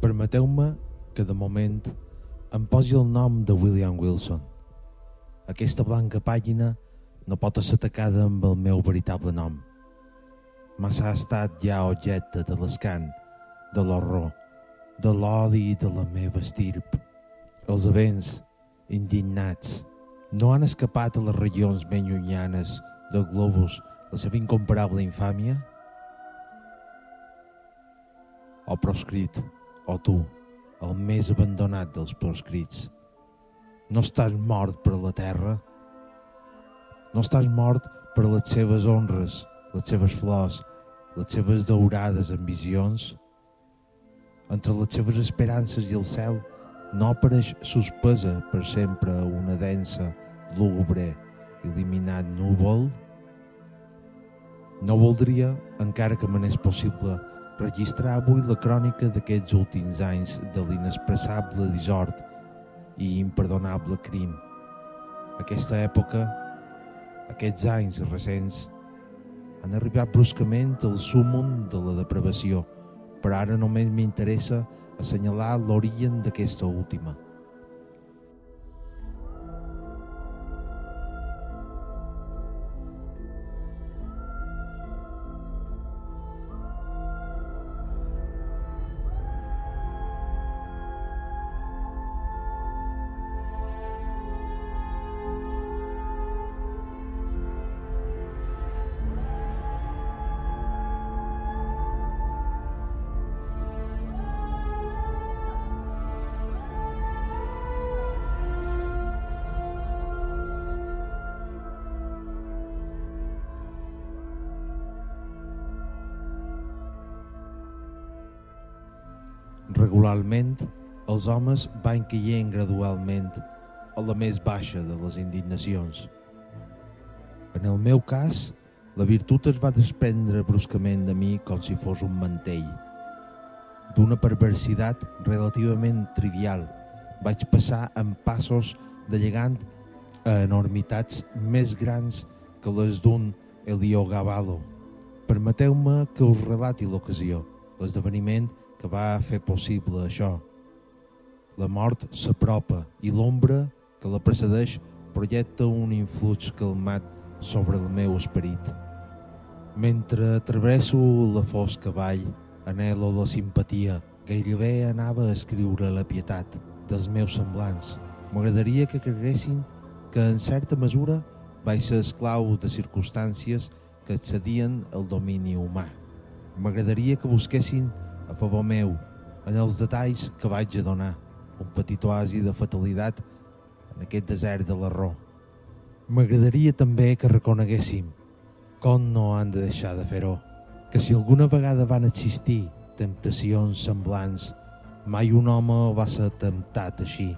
Permeteu-me que de moment em posi el nom de William Wilson. Aquesta blanca pàgina no pot ser atacada amb el meu veritable nom. Massa ha estat ja objecte de l'escant, de l'horror, de l'odi de la meva estirp. Els events, indignats, no han escapat a les regions ben llunyanes del globus la seva incomparable infàmia? O proscrit, o tu, el més abandonat dels proscrits, no estàs mort per la terra? No estàs mort per les seves honres, les seves flors, les seves daurades ambicions? Entre les seves esperances i el cel no apareix suspesa per sempre una densa, lúgubre, il·luminat núvol? No voldria, encara que m'anés possible, registrar avui la crònica d'aquests últims anys de l'inexpressable dissort i imperdonable crim. Aquesta època, aquests anys recents, han arribat bruscament al súmum de la depravació, però ara només m'interessa assenyalar l'origen d'aquesta última. Regularment, els homes van caient gradualment a la més baixa de les indignacions. En el meu cas, la virtut es va desprendre bruscament de mi com si fos un mantell. D'una perversitat relativament trivial, vaig passar en passos de llegant a enormitats més grans que les d'un Heliogaballo. Permeteu-me que us relati l'ocasió, l'esdeveniment que va fer possible això. La mort s'apropa i l'ombra que la precedeix projecta un influx calmat sobre el meu esperit. Mentre travesso la fosca vall, anhelo la simpatia, gairebé anava a escriure la pietat dels meus semblants. M'agradaria que creguessin que en certa mesura vaig ser esclau de circumstàncies que excedien el domini humà. M'agradaria que busquessin a favor meu en els detalls que vaig a donar, un petit oasi de fatalitat en aquest desert de l'error. M'agradaria també que reconeguéssim com no han de deixar de fer-ho, que si alguna vegada van existir temptacions semblants, mai un home va ser temptat així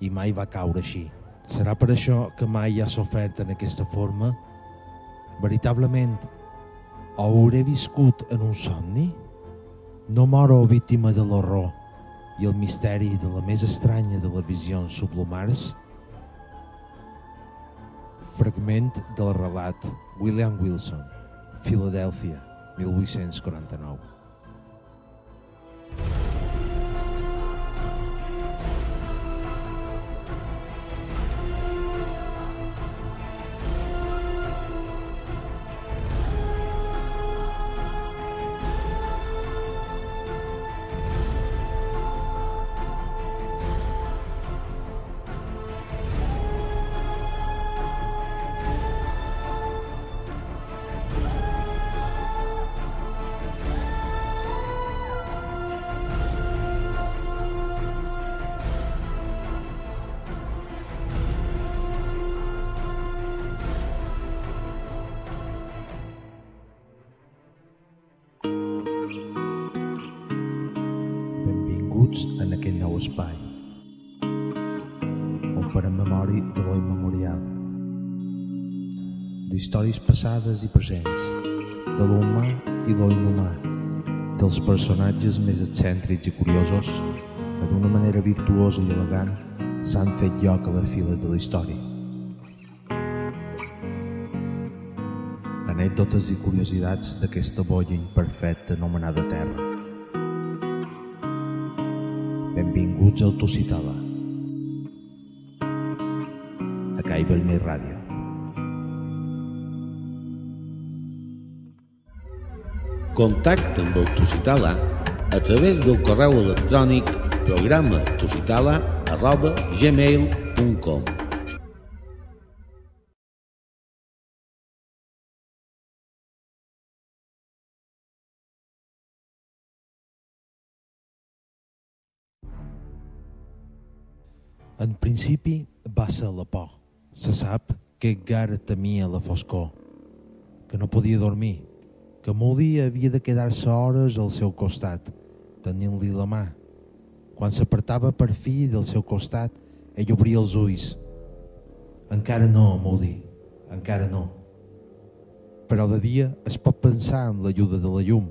i mai va caure així. Serà per això que mai ha sofert en aquesta forma? Veritablement, o hauré viscut en un somni? No moro víctima de l'horror i el misteri de la més estranya de les visions sublumars? Fragment del relat William Wilson, Filadèlfia, 1849. Passades i presents, de l'humà i lo inhumà, dels personatges més excèntrics i curiosos que d'una manera virtuosa i elegant s'han fet lloc a les files de la història. Anècdotes i curiositats d'aquesta bolla imperfecta anomenada Terra. Benvinguts al Tucitala. Contacta amb el Tucitala a través del correu electrònic programa tucitala arroba gmail.com En principi va ser la por. Se sap que Edgar temia la foscor, que no podia dormir, que Moody havia de quedar-se hores al seu costat, tenint-li la mà. Quan s'apartava per fi del seu costat, ell obria els ulls. Encara no, Moody, encara no. Però de dia es pot pensar en l'ajuda de la llum,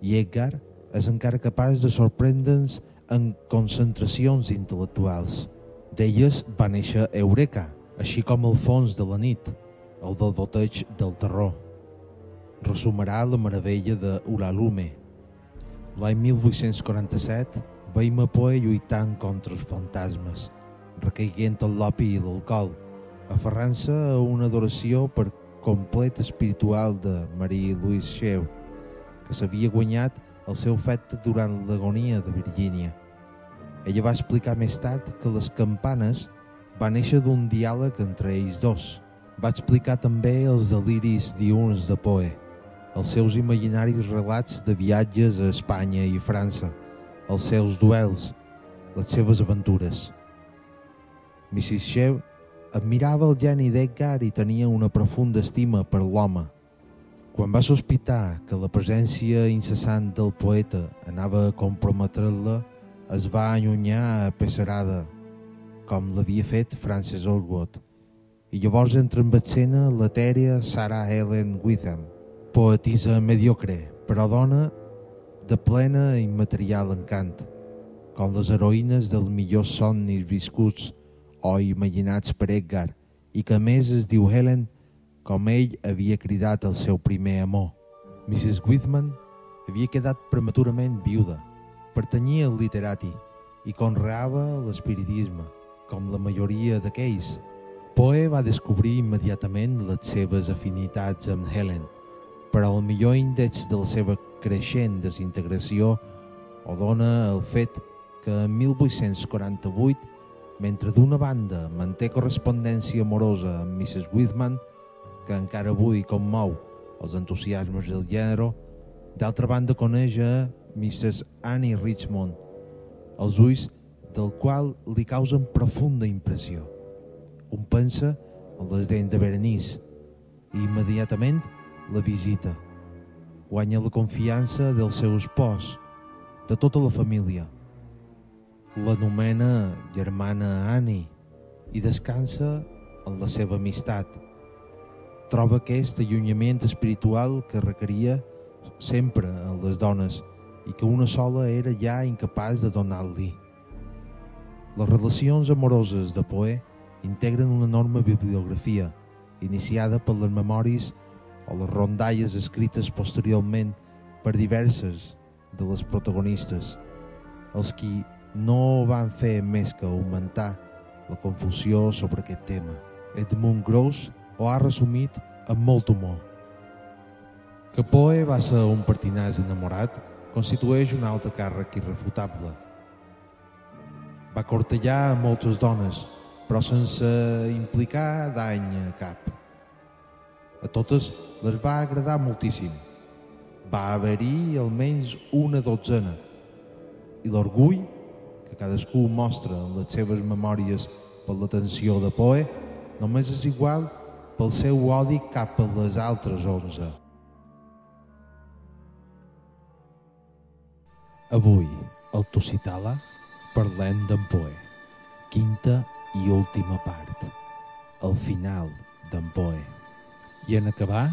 i Edgar és encara capaç de sorprendre'ns en concentracions intel·lectuals. D'elles va néixer Eureka, així com el fons de la nit, el del boteig del terror. Resumarà la meravella de Uralume. L'any 1847 veiem a Poe lluitant contra els fantasmes, recaiguent el l'opi i l'alcohol, aferrant-se a una adoració per complet espiritual de Marie Louise Sheu, que s'havia guanyat el seu fet durant l'agonia de Virgínia. Ella va explicar més tard que les campanes va néixer d'un diàleg entre ells dos. Va explicar també els deliris diurns de Poe, els seus imaginaris relats de viatges a Espanya i França, els seus duels, les seves aventures. Mrs. Sheu admirava el geni d'Edgar i tenia una profunda estima per l'home. Quan va sospitar que la presència incessant del poeta anava a comprometre-la, es va allunyar a pesarada, com l'havia fet Frances Orwood. I llavors entra en escena l'etèria Sarah Helen Witham, poetisa mediocre, però dona de plena i material encant, com les heroïnes dels millors somnis viscuts o imaginats per Edgar, i que més es diu Helen com ell havia cridat el seu primer amor. Mrs. Whitman havia quedat prematurament viuda, pertanyia al literati i conreava l'espiritisme, com la majoria d'aquells. Poe va descobrir immediatament les seves afinitats amb Helen, però el millor índex de la seva creixent desintegració o dona el fet que en 1848, mentre d'una banda manté correspondència amorosa amb Mrs. Whitman, que encara avui commou els entusiasmes del gènere, d'altra banda coneix a Mrs. Annie Richmond, els ulls del qual li causen profunda impressió. Un pensa en les dents de Berenice i immediatament la visita. Guanya la confiança dels seus pors, de tota la família. L'anomena germana Annie i descansa en la seva amistat. Troba aquest allunyament espiritual que requeria sempre en les dones i que una sola era ja incapaç de donar-li. Les relacions amoroses de Poe integren una enorme bibliografia, iniciada per les memòries o les rondalles escrites posteriorment per diverses de les protagonistes, els qui no van fer més que augmentar la confusió sobre aquest tema. Edmund Gross ho ha resumit amb molt humor. Que Poe va ser un pertinàs enamorat constitueix un altre càrrec irrefutable. Va cortellar a moltes dones, però sense implicar dany a cap. A totes les va agradar moltíssim. Va haver-hi almenys una dotzena. I l'orgull que cadascú mostra en les seves memòries per l'atenció de Poe només és igual pel seu odi cap a les altres onze. Avui, al Tucitala, parlem d'en Poe. Quinta i última part. El final d'en Poe. I en acabar,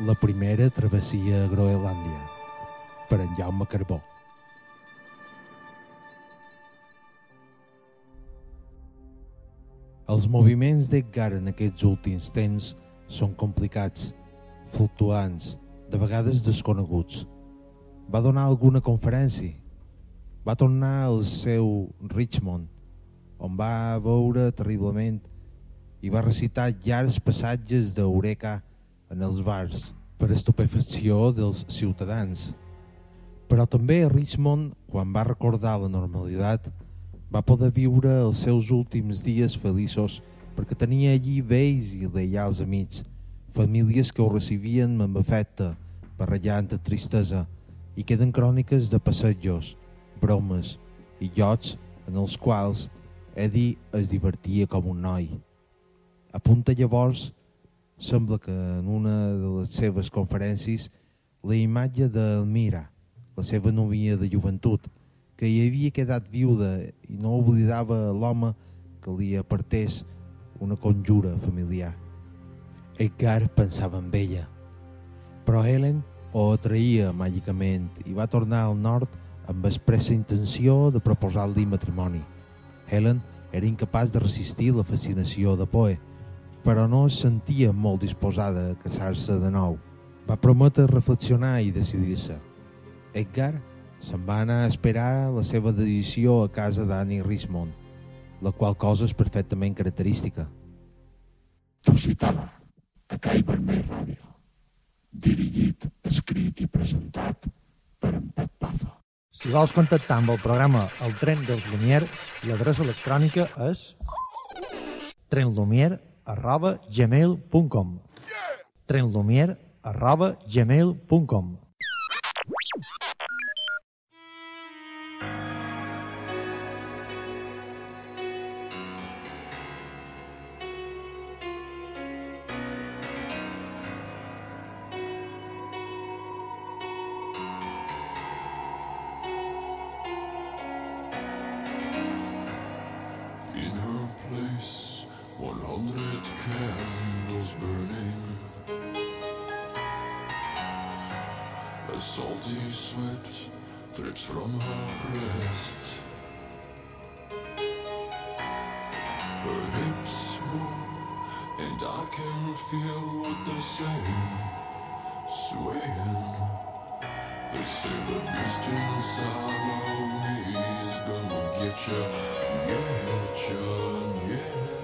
la primera travessia a Groenlàndia, per en Jaume Carbó. Els moviments d'Edgar en aquests últims temps són complicats, fluctuants, de vegades desconeguts. Va donar alguna conferència, Va tornar al seu Richmond, on va veure terriblement i va recitar llargs passatges d'Eureka en els bars per estupefacció dels ciutadans. Però també Richmond, quan va recordar la normalitat, va poder viure els seus últims dies feliços perquè tenia allí vells i lleials amics, famílies que ho recibien amb afecte, barrejant de tristesa, i queden cròniques de passejos, bromes i llocs en els quals Eddie es divertia com un noi. Apunta llavors, sembla que en una de les seves conferències, la imatge d'Elmira, la seva novia de joventut, que hi havia quedat viuda i no oblidava l'home que li apartés una conjura familiar. Edgar pensava en ella, però Helen ho atraïa màgicament i va tornar al nord amb expressa intenció de proposar-li matrimoni. Helen era incapaç de resistir la fascinació de Poe, però no es sentia molt disposada a casar-se de nou. Va prometre reflexionar i decidir-se. Edgar se'n va anar a esperar la seva decisió a casa d'Annie Rismond, la qual cosa és perfectament característica. Tu citava a Cai Vermell Ràdio, dirigit, escrit i presentat per en Pep Paza. Si vols contactar amb el programa El tren dels Lumier, l'adreça electrònica és trenlumier arroba gmail.com trenlumier arroba gmail.com A salty sweat drips from her breast. Her hips move, and I can feel what they're saying, swaying. They say the beast inside of me is gonna get ya, get ya, yeah.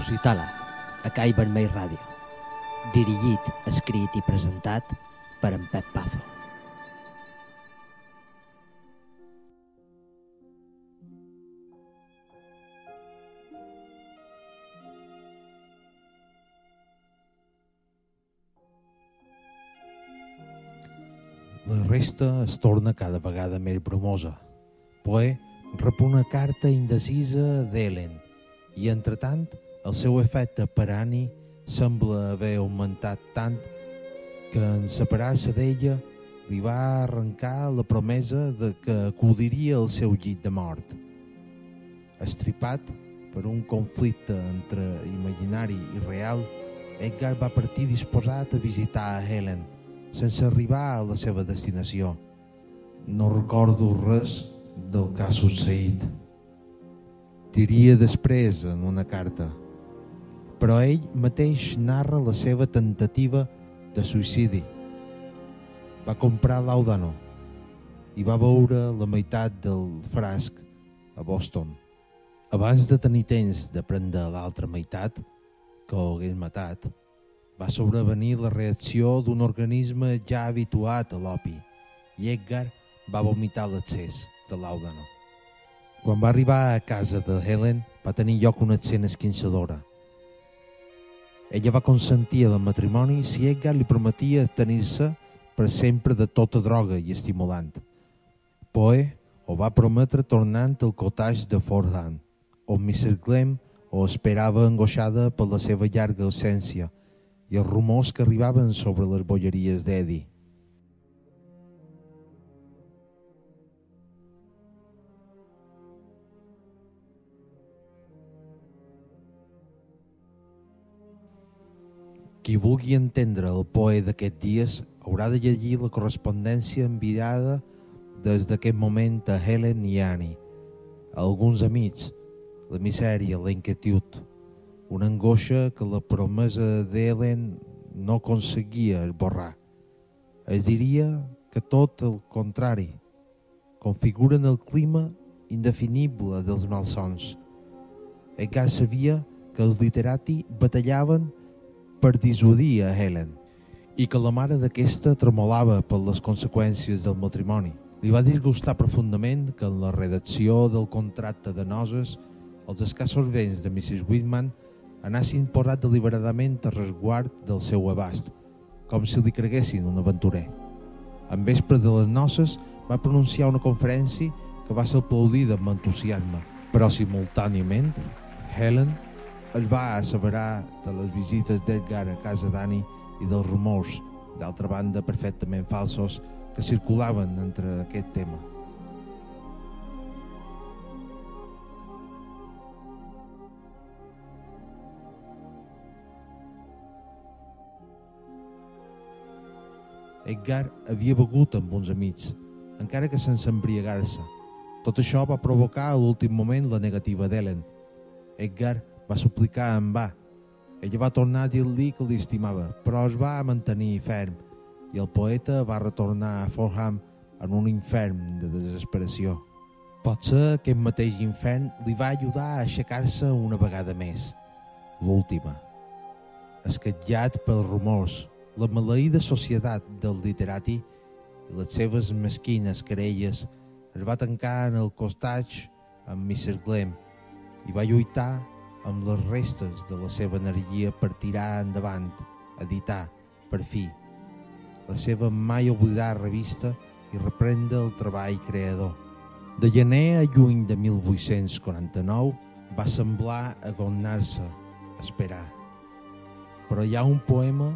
Tucitala, a Cai Vermell Ràdio. Dirigit, escrit i presentat per en Pep Pazo. La resta es torna cada vegada més bromosa. Poe rep una carta indecisa d'Ellen i, entretant, el seu efecte per Annie sembla haver augmentat tant que en separar-se d'ella li va arrencar la promesa de que acudiria al seu llit de mort. Estripat per un conflicte entre imaginari i real, Edgar va partir disposat a visitar a Helen, sense arribar a la seva destinació. No recordo res del que ha succeït. Diria després en una carta. Però ell mateix narra la seva tentativa de suïcidi. Va comprar l'Audano i va veure la meitat del frasc a Boston. Abans de tenir temps de prendre l'altra meitat, que ho hagués matat, va sobrevenir la reacció d'un organisme ja habituat a l'opi i Edgar va vomitar l'excés de l'Audano. Quan va arribar a casa de Helen, va tenir lloc una escena esquinçadora. Ella va consentir al matrimoni si Edgar li prometia tenir-se per sempre de tota droga i estimulant. Poe ho va prometre tornant al cottage de Fordham, on Mrs. Glenn ho esperava angoixada per la seva llarga ausència i els rumors que arribaven sobre les bolleries d'Eddie. Qui vulgui entendre el poe d'aquests dies haurà de llegir la correspondència enviada des d'aquest moment a Helen i Annie, a alguns amics, la misèria, la inquietud, una angoixa que la promesa d'Helen no aconseguia esborrar. Es diria que tot el contrari, configuren el clima indefinible dels malsons. Edgar sabia que els literati batallaven per dissuadir a Helen i que la mare d'aquesta tremolava per les conseqüències del matrimoni. Li va disgustar profundament que en la redacció del contracte de noces els escassos béns de Mrs. Whitman anessin posat deliberadament a resguard del seu abast, com si li creguessin un aventurer. En vespre de les noces va pronunciar una conferència que va ser aplaudida amb entusiasme, però simultàniament Helen es va asseverar de les visites d'Edgar a casa d'Annie i dels rumors, d'altra banda perfectament falsos, que circulaven entre aquest tema. Edgar havia begut amb uns amics, encara que sense embriagar-se. Tot això va provocar a l'últim moment la negativa d'Ellen. Edgar va suplicar en va. Ella va tornar a dir-li que l'estimava, però es va mantenir ferm i el poeta va retornar a Forham en un infern de desesperació. Potser aquest mateix infern li va ajudar a aixecar-se una vegada més, l'última. Escatllat pels rumors, la maleïda societat del literati i les seves mesquines querelles es va tancar en el costatge amb Mr. Glenn i va lluitar amb les restes de la seva energia per tirar endavant, editar, per fi, la seva mai oblidada revista i reprendre el treball creador. De gener a juny de 1849 va semblar agonar-se, esperar. Però hi ha un poema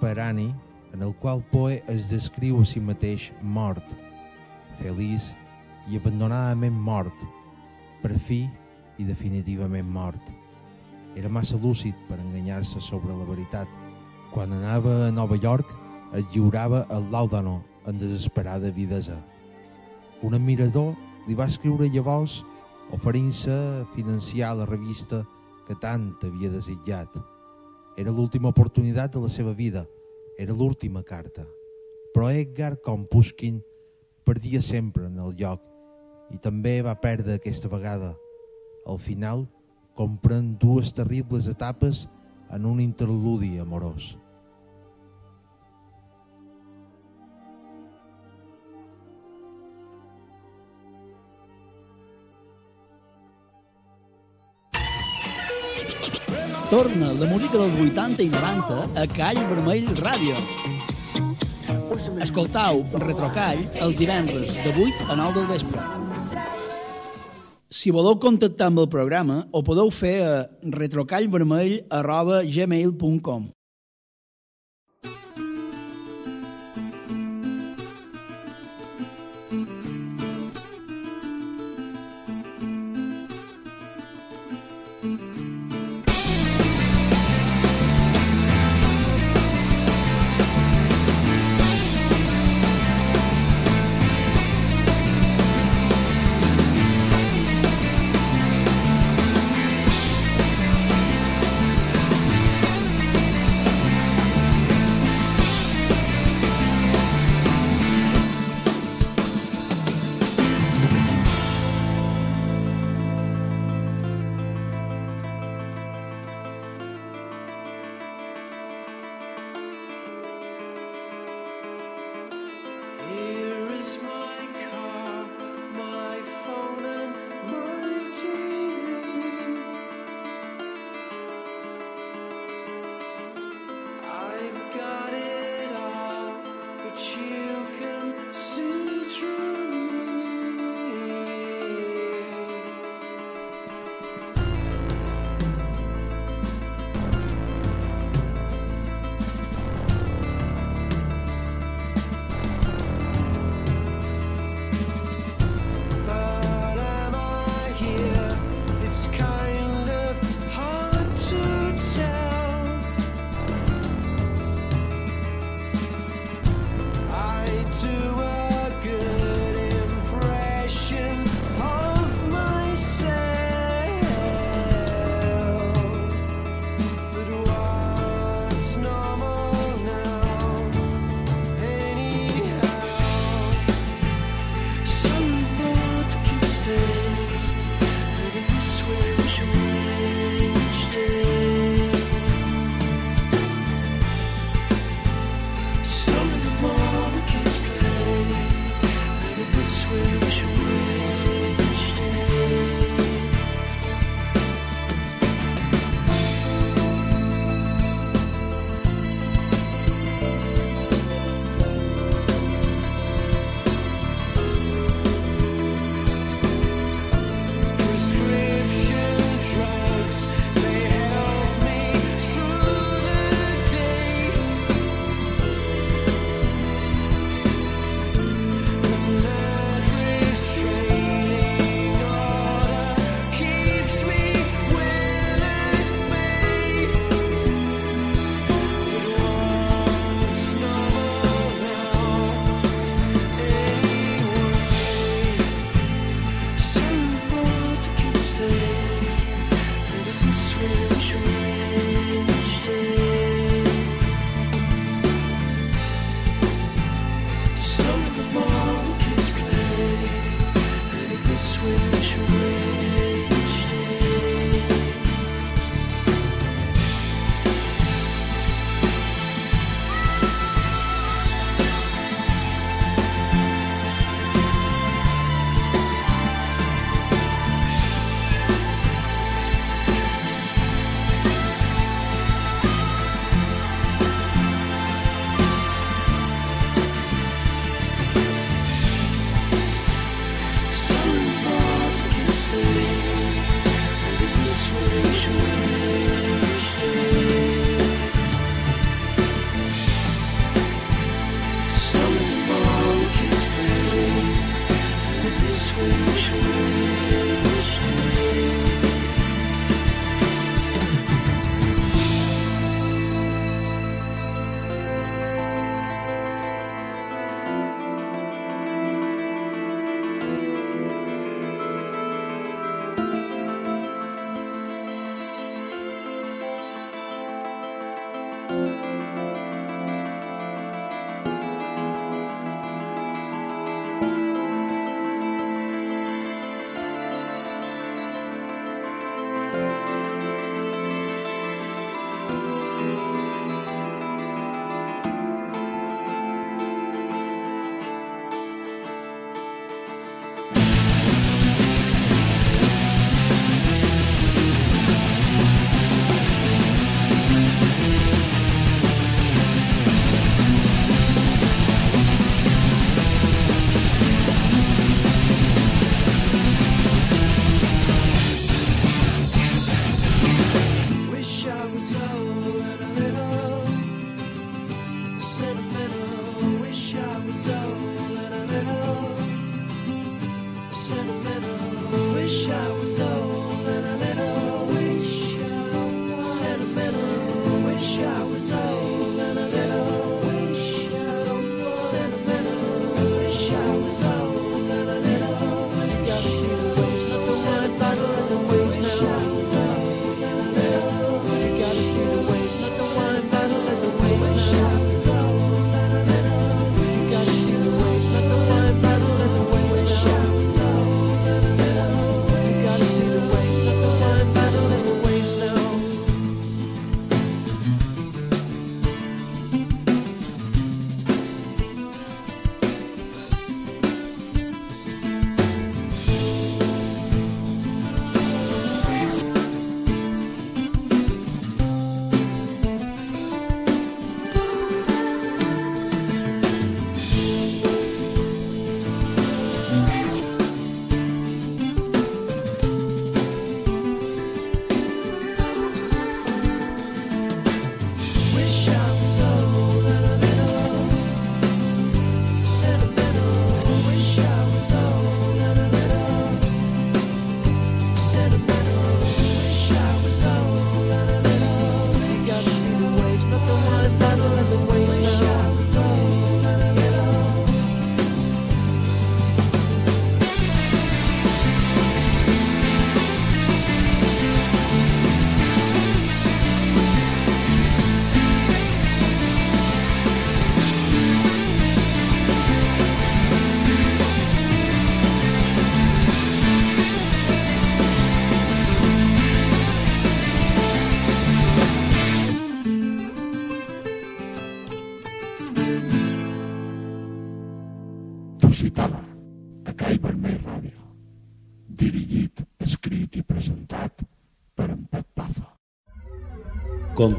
per Annie en el qual Poe es descriu a si mateix mort, feliç i abandonadament mort, per fi i definitivament mort. Era massa lúcid per enganyar-se sobre la veritat. Quan anava a Nova York, es lliurava al Laudano en desesperada videsa. Un admirador li va escriure llavors oferint-se a financiar la revista que tant havia desitjat. Era l'última oportunitat de la seva vida, era l'última carta. Però Edgar, com Pushkin, perdia sempre en el lloc i també va perdre aquesta vegada. Al final, comprèn dues terribles etapes en un interludi amorós. Torna la música dels 80 i 90 a Call Vermell Ràdio. Escoltau Retrocall els divendres de 8 a 9 del vespre si voleu contactar amb el programa, ho podeu fer eh, a retrocallvermell.gmail.com.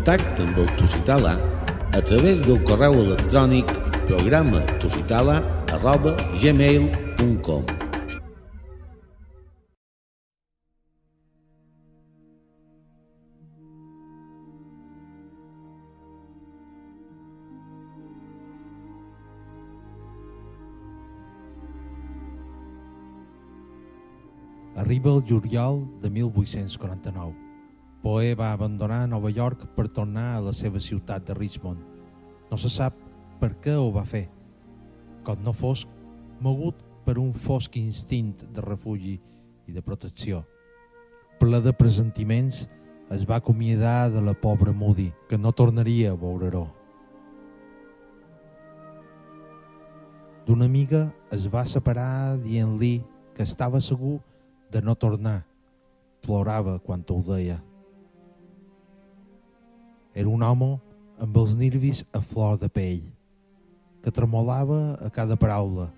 Contacta amb el Tusitala a través del correu electrònic programa tusitala arroba gmail.com Arriba el juliol de 1849. Poe va abandonar Nova York per tornar a la seva ciutat de Richmond. No se sap per què ho va fer, com no fos mogut per un fosc instint de refugi i de protecció. Ple de presentiments, es va acomiadar de la pobra Moody, que no tornaria a veure-ho. D'una amiga es va separar dient-li que estava segur de no tornar. Plorava quan ho deia. Era un home amb els nervis a flor de pell, que tremolava a cada paraula.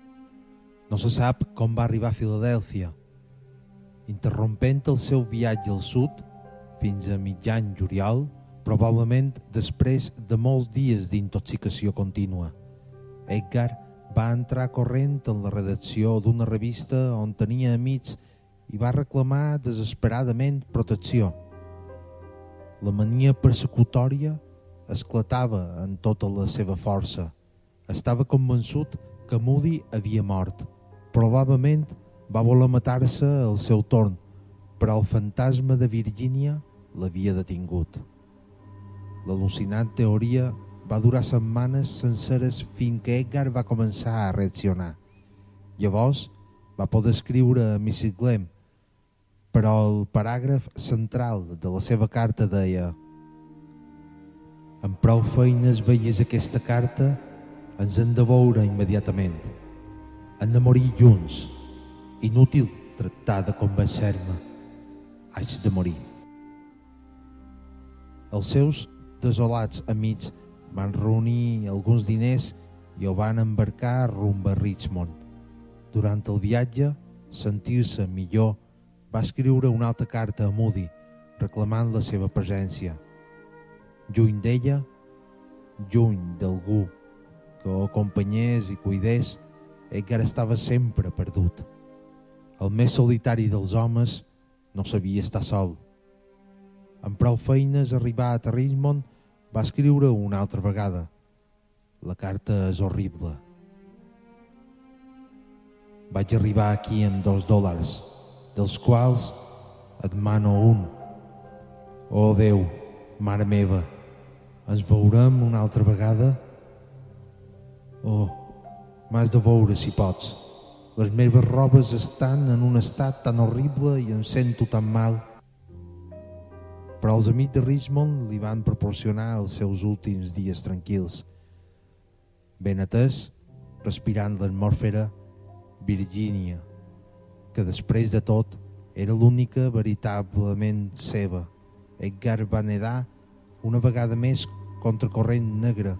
No se sap com va arribar a Filadèlfia, interrompent el seu viatge al sud fins a mitjan juliol, probablement després de molts dies d'intoxicació contínua. Edgar va entrar corrent en la redacció d'una revista on tenia amics i va reclamar desesperadament protecció. La mania persecutòria esclatava en tota la seva força. Estava convençut que Moody havia mort. Probablement va voler matar-se al seu torn, però el fantasma de Virgínia l'havia detingut. L'al·lucinant teoria va durar setmanes senceres fins que Edgar va començar a reaccionar. Llavors va poder escriure a Mrs. Glenn, però el paràgraf central de la seva carta deia amb prou feines veies aquesta carta, ens hem de veure immediatament. Hem de morir junts. Inútil tractar de convencer-me. Haig de morir. Els seus desolats amics van reunir alguns diners i ho van embarcar rumb a Richmond. Durant el viatge, sentir-se millor, va escriure una altra carta a Moody reclamant la seva presència. Lluny d'ella, lluny d'algú que ho acompanyés i cuidés, Edgar estava sempre perdut. El més solitari dels homes no sabia estar sol. Amb prou feines arribat a Richmond, va escriure una altra vegada. La carta és horrible. Vaig arribar aquí amb dos dòlars, dels quals et mano un. Oh Déu, mare meva, ens veurem una altra vegada? Oh, m'has de veure si pots. Les meves robes estan en un estat tan horrible i em sento tan mal. Però els amics de Richmond li van proporcionar els seus últims dies tranquils. Ben atès, respirant l'atmosfera, Virgínia, que després de tot era l'única veritablement seva. Edgar va nedar una vegada més contra corrent negre,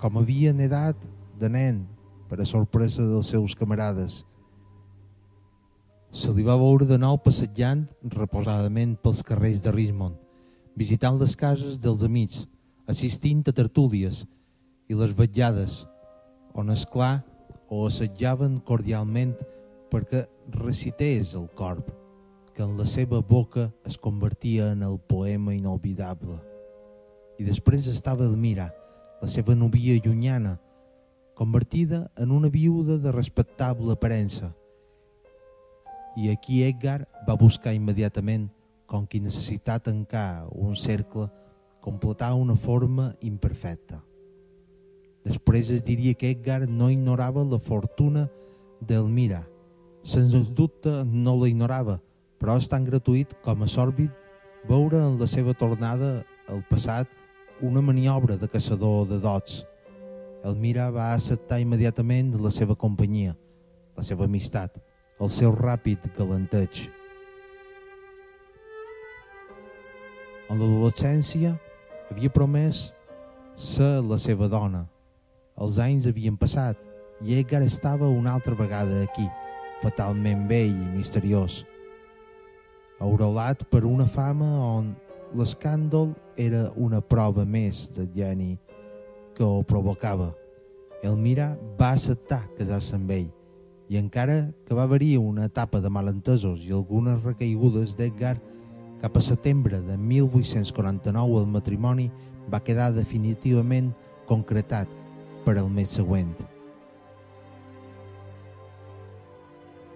com havia nedat de nen per a sorpresa dels seus camarades. Se li va veure de nou passejant reposadament pels carrers de Richmond, visitant les cases dels amics, assistint a tertúlies i les vetllades, on, és clar o assetjaven cordialment perquè recités el corp, que en la seva boca es convertia en el poema inolvidable. I després estava Elmira, la seva novia llunyana, convertida en una viuda de respectable aparença. I aquí Edgar va buscar immediatament, com qui necessita tancar un cercle, completar una forma imperfecta. Després es diria que Edgar no ignorava la fortuna d'Elmira. Sens dubte no la ignorava, però és tan gratuït com a sòrbid veure en la seva tornada al passat una maniobra de caçador de dots. Elmira va acceptar immediatament la seva companyia, la seva amistat, el seu ràpid galanteig. En l'adolescència havia promès ser la seva dona. Els anys havien passat i Edgar estava una altra vegada aquí, fatalment vell i misteriós. Aureolat per una fama on l'escàndol era una prova més del geni que ho provocava. Elmira va acceptar casar-se amb ell i encara que va haver-hi una etapa de malentesos i algunes recaigudes d'Edgar, cap a setembre de 1849 el matrimoni va quedar definitivament concretat per al mes següent.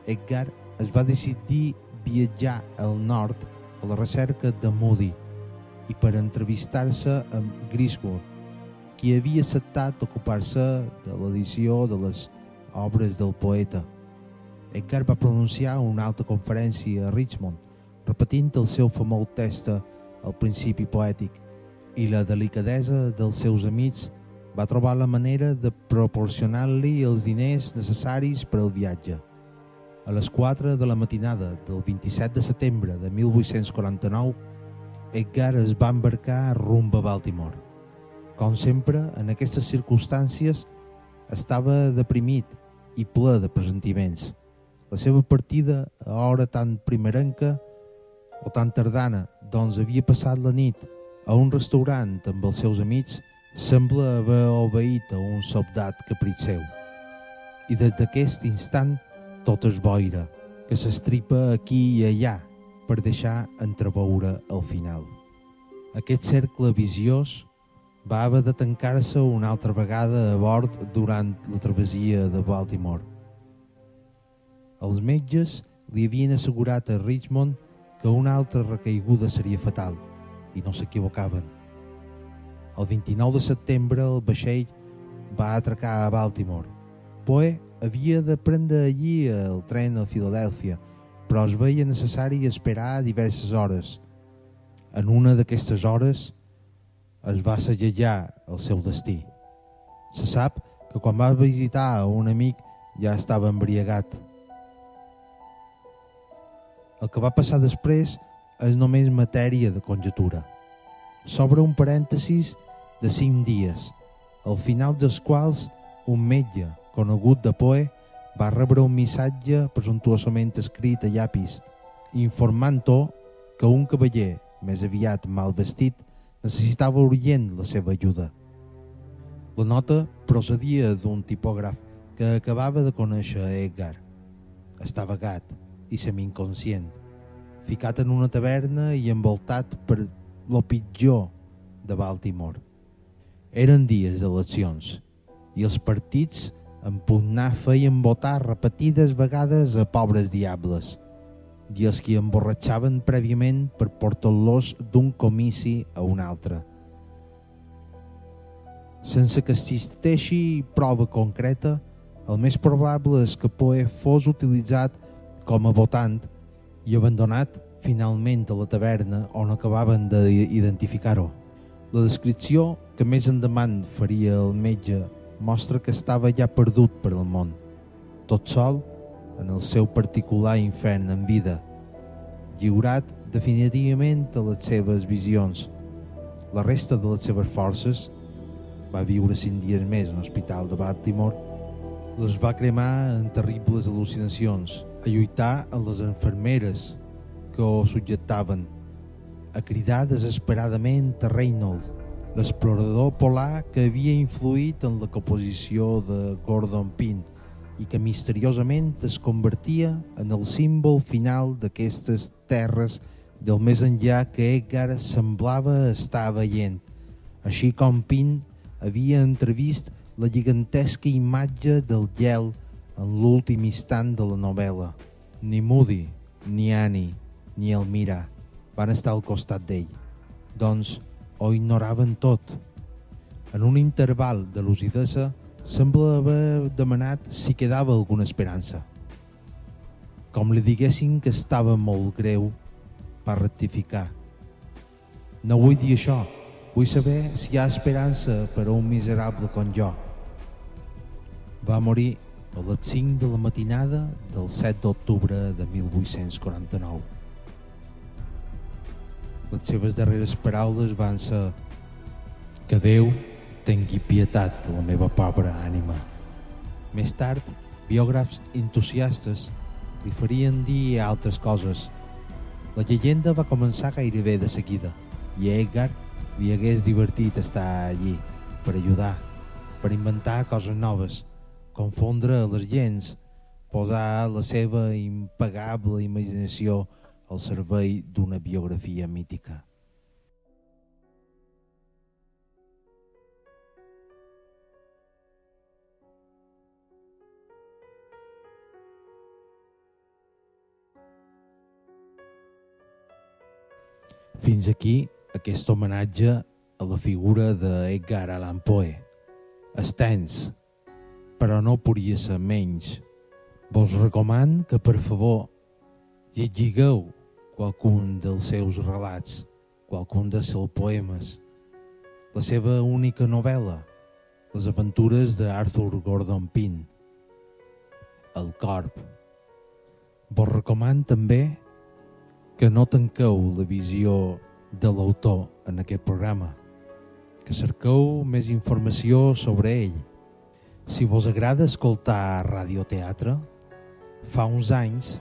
Edgar es va decidir viatjar al nord a la recerca de Moody i per entrevistar-se amb Griswold, qui havia acceptat ocupar-se de l'edició de les obres del poeta. Edgar va pronunciar una alta conferència a Richmond, repetint el seu famós testa al principi poètic, i la delicadesa dels seus amics va trobar la manera de proporcionar-li els diners necessaris per al viatge. A les 4 de la matinada del 27 de setembre de 1849, Edgar es va embarcar rumb a Baltimore. Com sempre, en aquestes circumstàncies, estava deprimit i ple de presentiments. La seva partida a hora tan primerenca o tan tardana, doncs havia passat la nit a un restaurant amb els seus amics, sembla haver obeït a un soldat caprit seu. I des d'aquest instant tot es boira, que s'estripa aquí i allà per deixar entreveure el final. Aquest cercle viciós va haver de tancar-se una altra vegada a bord durant la travessia de Baltimore. Els metges li havien assegurat a Richmond que una altra recaiguda seria fatal, i no s'equivocaven. El 29 de setembre el vaixell va atracar a Baltimore. Poe havia de prendre allí el tren a Filadèlfia, però es veia necessari esperar diverses hores. En una d'aquestes hores es va segellar el seu destí. Se sap que quan va visitar un amic ja estava embriagat. El que va passar després és només matèria de conjetura. S'obre un parèntesis de cinc dies, al final dels quals un metge conegut de Poe va rebre un missatge presumptuosament escrit a llapis, informant-ho que un cavaller, més aviat mal vestit, necessitava urgent la seva ajuda. La nota procedia d'un tipògraf que acabava de conèixer Edgar. Estava gat i semi-inconscient, ficat en una taverna i envoltat per lo pitjor de Baltimore. Eren dies d'eleccions i els partits en pugnar feien votar repetides vegades a pobres diables i els que emborratxaven prèviament per portar-los d'un comici a un altre. Sense que existeixi prova concreta, el més probable és que Poe fos utilitzat com a votant i abandonat finalment a la taverna on acabaven d'identificar-ho. La descripció que més endavant faria el metge mostra que estava ja perdut per al món, tot sol en el seu particular infern en vida, lliurat definitivament a les seves visions. La resta de les seves forces va viure cinc dies més en l'hospital de Baltimore, les va cremar en terribles al·lucinacions, a lluitar amb les enfermeres que ho subjectaven, a cridar desesperadament a Reynolds, l'explorador polar que havia influït en la composició de Gordon Pym i que misteriosament es convertia en el símbol final d'aquestes terres del més enllà que Edgar semblava estar veient, així com Pym havia entrevist la gigantesca imatge del gel en l'últim instant de la novel·la. Ni Moody, ni Annie, ni Elmira van estar al costat d'ell. Doncs ho ignoraven tot. En un interval de lucidesa, sembla haver demanat si quedava alguna esperança. Com li diguessin que estava molt greu, va rectificar. No vull dir això, vull saber si hi ha esperança per a un miserable com jo. Va morir a les 5 de la matinada del 7 d'octubre de 1849. Les seves darreres paraules van ser que Déu tingui pietat de la meva pobra ànima. Més tard, biògrafs entusiastes li farien dir altres coses. La llegenda va començar gairebé de seguida. i a Edgar li hagués divertit estar allí per ajudar, per inventar coses noves, confondre les gens, posar la seva impagable imaginació al servei d'una biografia mítica. Fins aquí aquest homenatge a la figura d'Edgar Allan Poe. Estens, però no podria ser menys. Vos recoman que, per favor, llegigueu qualcun dels seus relats, qualcun dels seus poemes, la seva única novel·la, Les aventures d'Arthur Gordon Pym, El Corp. Vos recoman també que no tanqueu la visió de l'autor en aquest programa, que cerqueu més informació sobre ell. Si vos agrada escoltar radioteatre, fa uns anys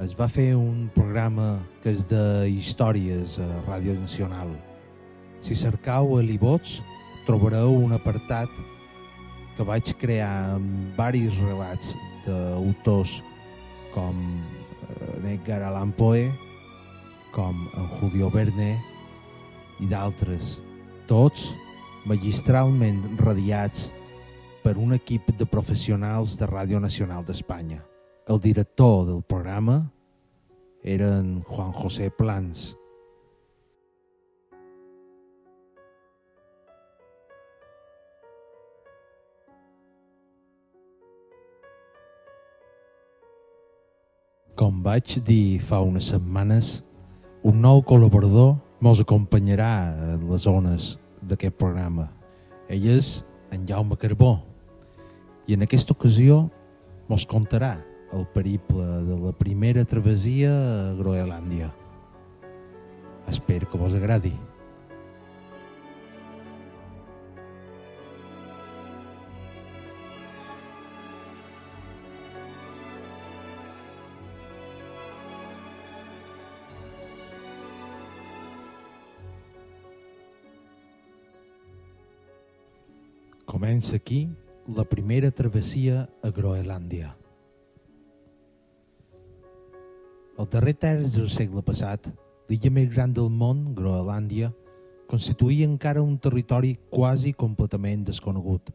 es va fer un programa que és de històries a Ràdio Nacional. Si cercau a l'Ivots, trobareu un apartat que vaig crear amb varis relats d'autors com eh, Edgar Allan Poe, com en Julio Verne i d'altres, tots magistralment radiats per un equip de professionals de Ràdio Nacional d'Espanya. El director del programa era en Juan José Plans. Com vaig dir fa unes setmanes, un nou col·laborador mos acompanyarà en les zones d'aquest programa. Ell és en Jaume Carbó i en aquesta ocasió mos contarà el periple de la primera travessia a Groenlàndia. Espero que vos agradi. Comença aquí la primera travessia a Groenlàndia. El darrer terç del segle passat, l'illa més gran del món, Groenlàndia, constituïa encara un territori quasi completament desconegut.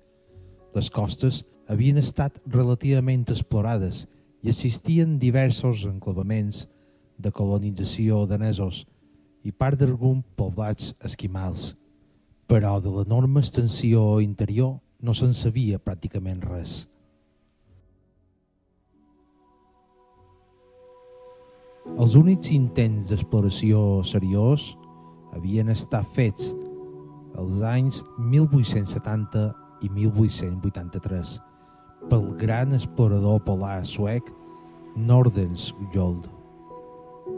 Les costes havien estat relativament explorades i existien diversos enclavaments de colonització danesos i part d'alguns poblats esquimals. Però de l'enorme extensió interior no se'n sabia pràcticament res. Els únics intents d'exploració seriós havien estat fets els anys 1870 i 1883 pel gran explorador polar suec Nordenskjöld,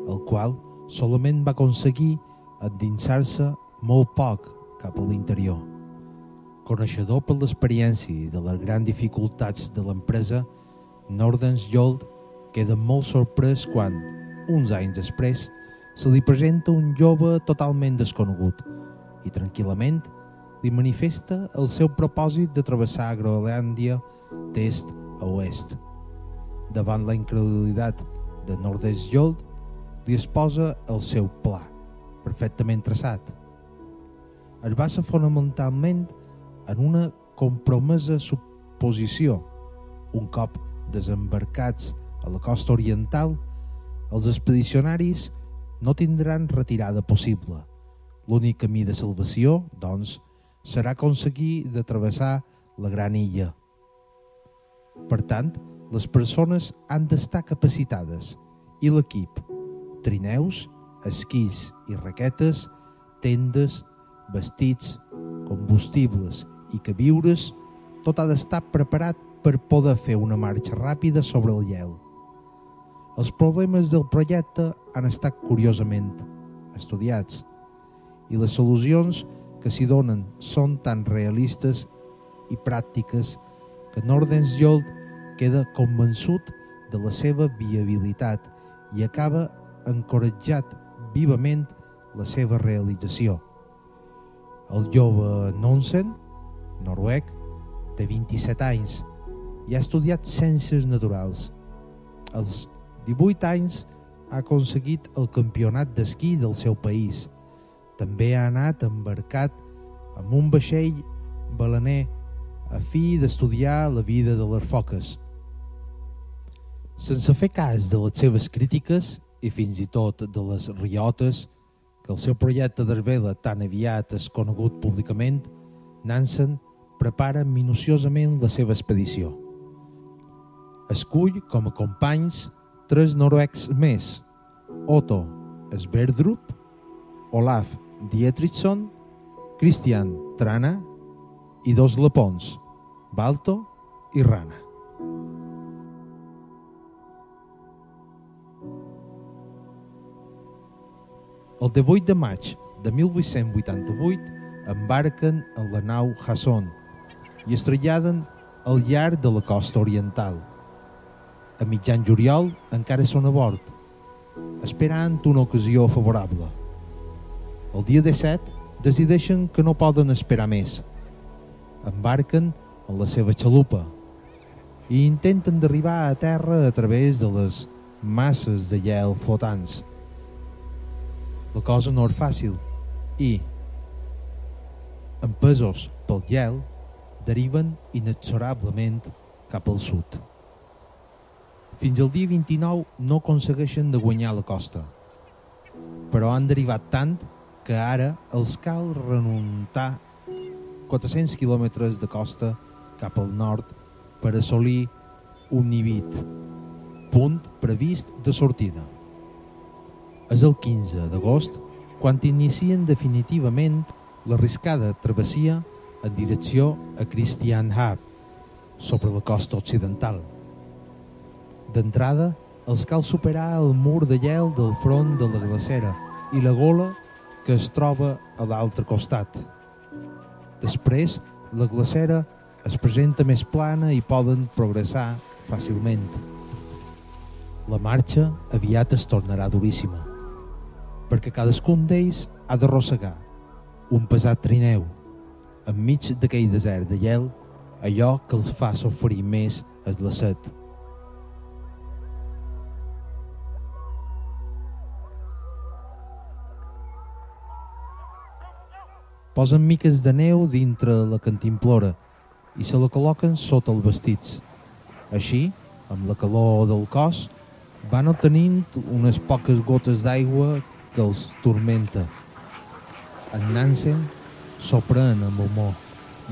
el qual solament va aconseguir endinsar-se molt poc cap a l'interior. Coneixedor per l'experiència de les grans dificultats de l'empresa, Nordenskjöld queda molt sorprès quan, uns anys després, se li presenta un jove totalment desconegut i tranquil·lament li manifesta el seu propòsit de travessar Groenlàndia d'est a oest. Davant la incredulitat de Nordesjold, li exposa el seu pla, perfectament traçat. Es basa fonamentalment en una compromesa suposició. Un cop desembarcats a la costa oriental, els expedicionaris no tindran retirada possible. L'únic camí de salvació, doncs, serà aconseguir de travessar la gran illa. Per tant, les persones han d'estar capacitades i l'equip, trineus, esquís i raquetes, tendes, vestits, combustibles i queviures, tot ha d'estar preparat per poder fer una marxa ràpida sobre el gel. Els problemes del projecte han estat curiosament estudiats i les solucions que s'hi donen són tan realistes i pràctiques que Nordensjold queda convençut de la seva viabilitat i acaba encoratjat vivament la seva realització. El jove Nonsen, noruec, té 27 anys i ha estudiat Ciències Naturals. Als 18 anys ha aconseguit el campionat d'esquí del seu país. També ha anat embarcat amb un vaixell balaner a fi d'estudiar la vida de les foques. Sense fer cas de les seves crítiques i fins i tot de les riotes que el seu projecte d'Arbela tan aviat és conegut públicament, Nansen prepara minuciosament la seva expedició. Escull com a companys tres noruecs més, Otto Sverdrup, Olaf Dietrichson, Christian Trana i dos lapons, Balto i Rana. El 18 de maig de 1888 embarquen en la nau Hasson i es traslladen al llarg de la costa oriental. A mitjan juliol encara són a bord, esperant una ocasió favorable. El dia 17 decideixen que no poden esperar més. Embarquen en la seva xalupa i intenten d'arribar a terra a través de les masses de gel flotants. La cosa no és fàcil i, empesos pel gel, deriven inexorablement cap al sud. Fins al dia 29 no aconsegueixen de guanyar la costa, però han derivat tant que ara els cal renuntar 400 quilòmetres de costa cap al nord per assolir un nivit, punt previst de sortida. És el 15 d'agost quan inicien definitivament l'arriscada travessia en direcció a Christianhab, sobre la costa occidental. D'entrada, els cal superar el mur de gel del front de la glacera i la gola que es troba a l'altre costat. Després, la glacera es presenta més plana i poden progressar fàcilment. La marxa aviat es tornarà duríssima, perquè cadascun d'ells ha d'arrossegar un pesat trineu enmig d'aquell desert de gel, allò que els fa sofrir més és la set. Posen miques de neu dintre la cantimplora i se la col·loquen sota els vestits. Així, amb la calor del cos, van obtenint unes poques gotes d'aigua que els turmenta. En Nansen s'ho pren amb humor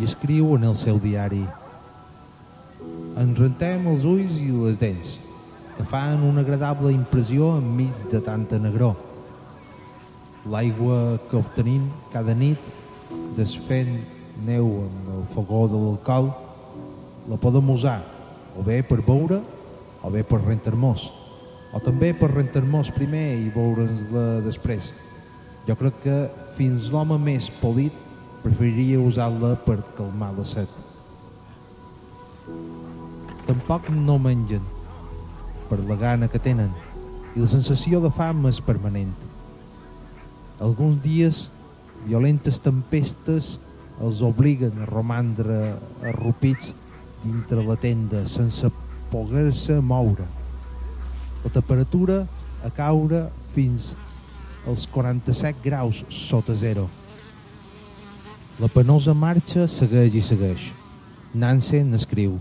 i escriu en el seu diari Ens rentem els ulls i les dents, que fan una agradable impressió enmig de tanta negró. L'aigua que obtenim cada nit, desfent neu amb el fogó de l'alcohol, la podem usar o bé per beure o bé per rentar-nos, o també per rentar-nos primer i beure'ns-la després. Jo crec que fins l'home més polit preferiria usar-la per calmar la set. Tampoc no mengen, per la gana que tenen, i la sensació de fam és permanent. Alguns dies, violentes tempestes els obliguen a romandre arrupits dintre la tenda sense poder-se moure. La temperatura a caure fins als 47 graus sota zero. La penosa marxa segueix i segueix. Nansen escriu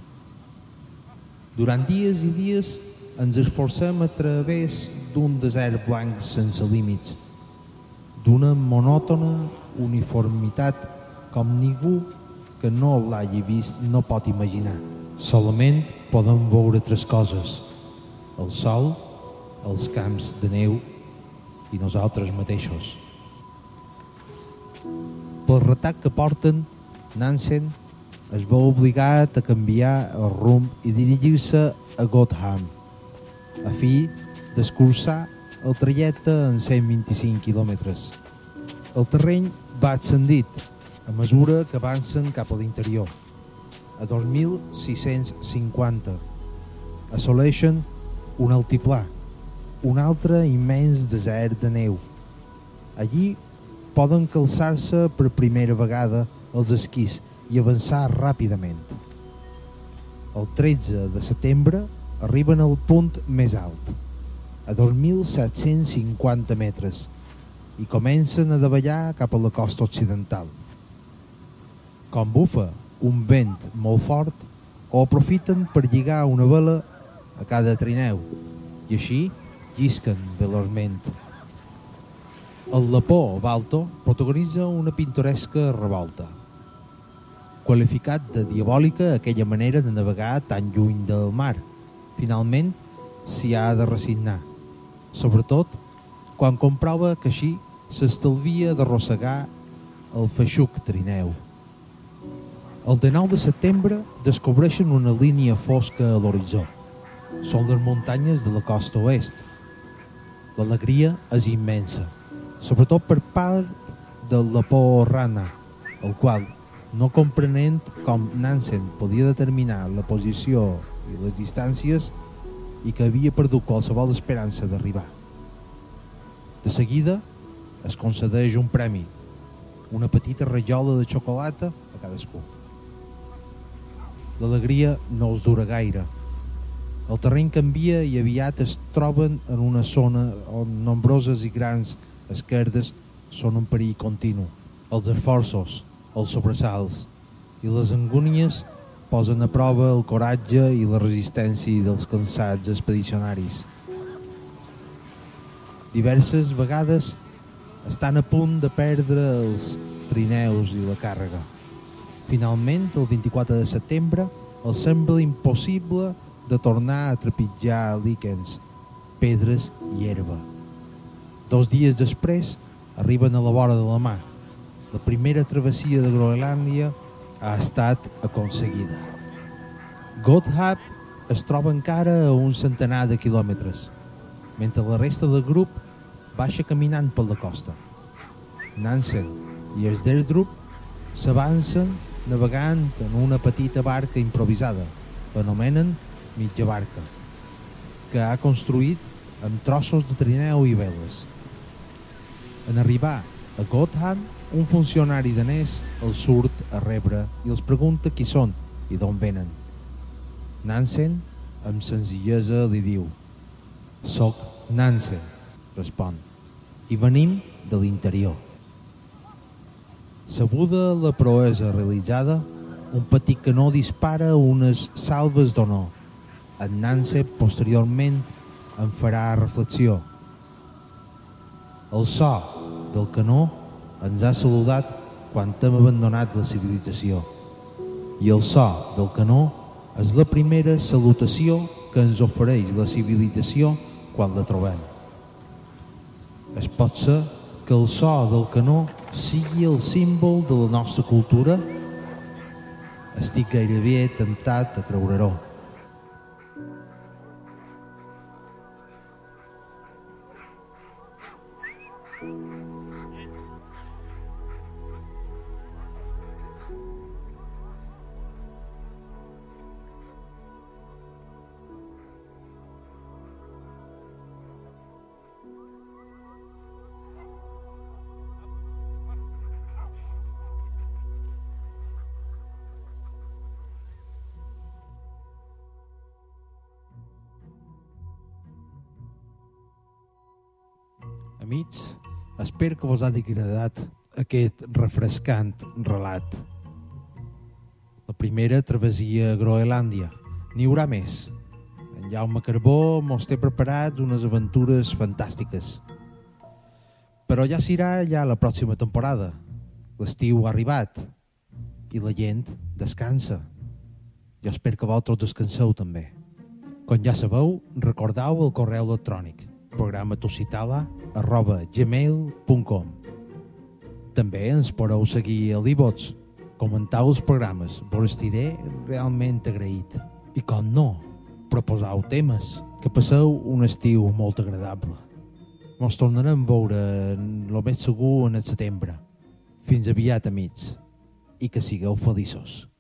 Durant dies i dies ens esforcem a través d'un desert blanc sense límits, d'una monòtona uniformitat com ningú que no l'hagi vist no pot imaginar. Solament podem veure tres coses, el sol, els camps de neu i nosaltres mateixos. Pel retard que porten, Nansen es veu obligat a canviar el rumb i dirigir-se a Gotham, a fi d'escurçar el trajecte en 125 quilòmetres. El terreny va ascendit a mesura que avancen cap a l'interior. A 2.650 assoleixen un altiplà, un altre immens desert de neu. Allí poden calçar-se per primera vegada els esquís i avançar ràpidament. El 13 de setembre arriben al punt més alt, a 2.750 metres, i comencen a davallar cap a la costa occidental. Com bufa un vent molt fort, o aprofiten per lligar una vela a cada trineu i així llisquen veloçment. El Lapó Balto protagonitza una pintoresca revolta. Qualificat de diabòlica aquella manera de navegar tan lluny del mar, finalment s'hi ha de resignar, sobretot quan comprova que així s'estalvia d'arrossegar el feixuc trineu. El 19 de setembre descobreixen una línia fosca a l'horitzó. Són les muntanyes de la costa oest. L'alegria és immensa, sobretot per part del Lapó Rana, el qual, no comprenent com Nansen podia determinar la posició i les distàncies i que havia perdut qualsevol esperança d'arribar. De seguida es concedeix un premi, una petita rajola de xocolata a cadascú. L'alegria no els dura gaire. El terreny canvia i aviat es troben en una zona on nombroses i grans esquerdes són un perill continu. Els esforços, els sobresalts i les angúnies posen a prova el coratge i la resistència dels cansats expedicionaris. Diverses vegades estan a punt de perdre els trineus i la càrrega. Finalment, el 24 de setembre, els sembla impossible de tornar a trepitjar líquens, pedres i herba. Dos dies després, arriben a la vora de la mà. La primera travessia de Groenlàndia ha estat aconseguida. Gotthard es troba encara a un centenar de quilòmetres, mentre la resta del grup baixa caminant per la costa. Nansen i Esderdrup s'avancen navegant en una petita barca improvisada, que anomenen mitja barca, que ha construït amb trossos de trineu i veles. En arribar a Gotthard, un funcionari danès els surt a rebre i els pregunta qui són i d'on venen. Nansen, amb senzillesa, li diu «Soc Nansen», respon, «i venim de l'interior». Sabuda la proesa realitzada, un petit canó dispara unes salves d'honor. En Nancy posteriorment en farà reflexió. El so del canó ens ha saludat quan hem abandonat la civilització. I el so del canó és la primera salutació que ens ofereix la civilització quan la trobem. Es pot ser que el so del canó sigui el símbol de la nostra cultura? Estic gairebé tentat a creure-ho. Amics, espero que vos hagi agradat aquest refrescant relat. La primera travessia a Groenlàndia. N'hi haurà més. En Jaume Carbó mos té preparat unes aventures fantàstiques. Però ja serà ja la pròxima temporada. L'estiu ha arribat i la gent descansa. Jo espero que vosaltres descanseu també. Com ja sabeu, recordeu el correu electrònic programa tositala arroba gmail.com També ens podeu seguir a l'iVots, comentar els programes, vos estiré realment agraït. I com no, proposau temes, que passeu un estiu molt agradable. Ens tornarem a veure el més segur en el setembre. Fins aviat, amics, i que sigueu feliços.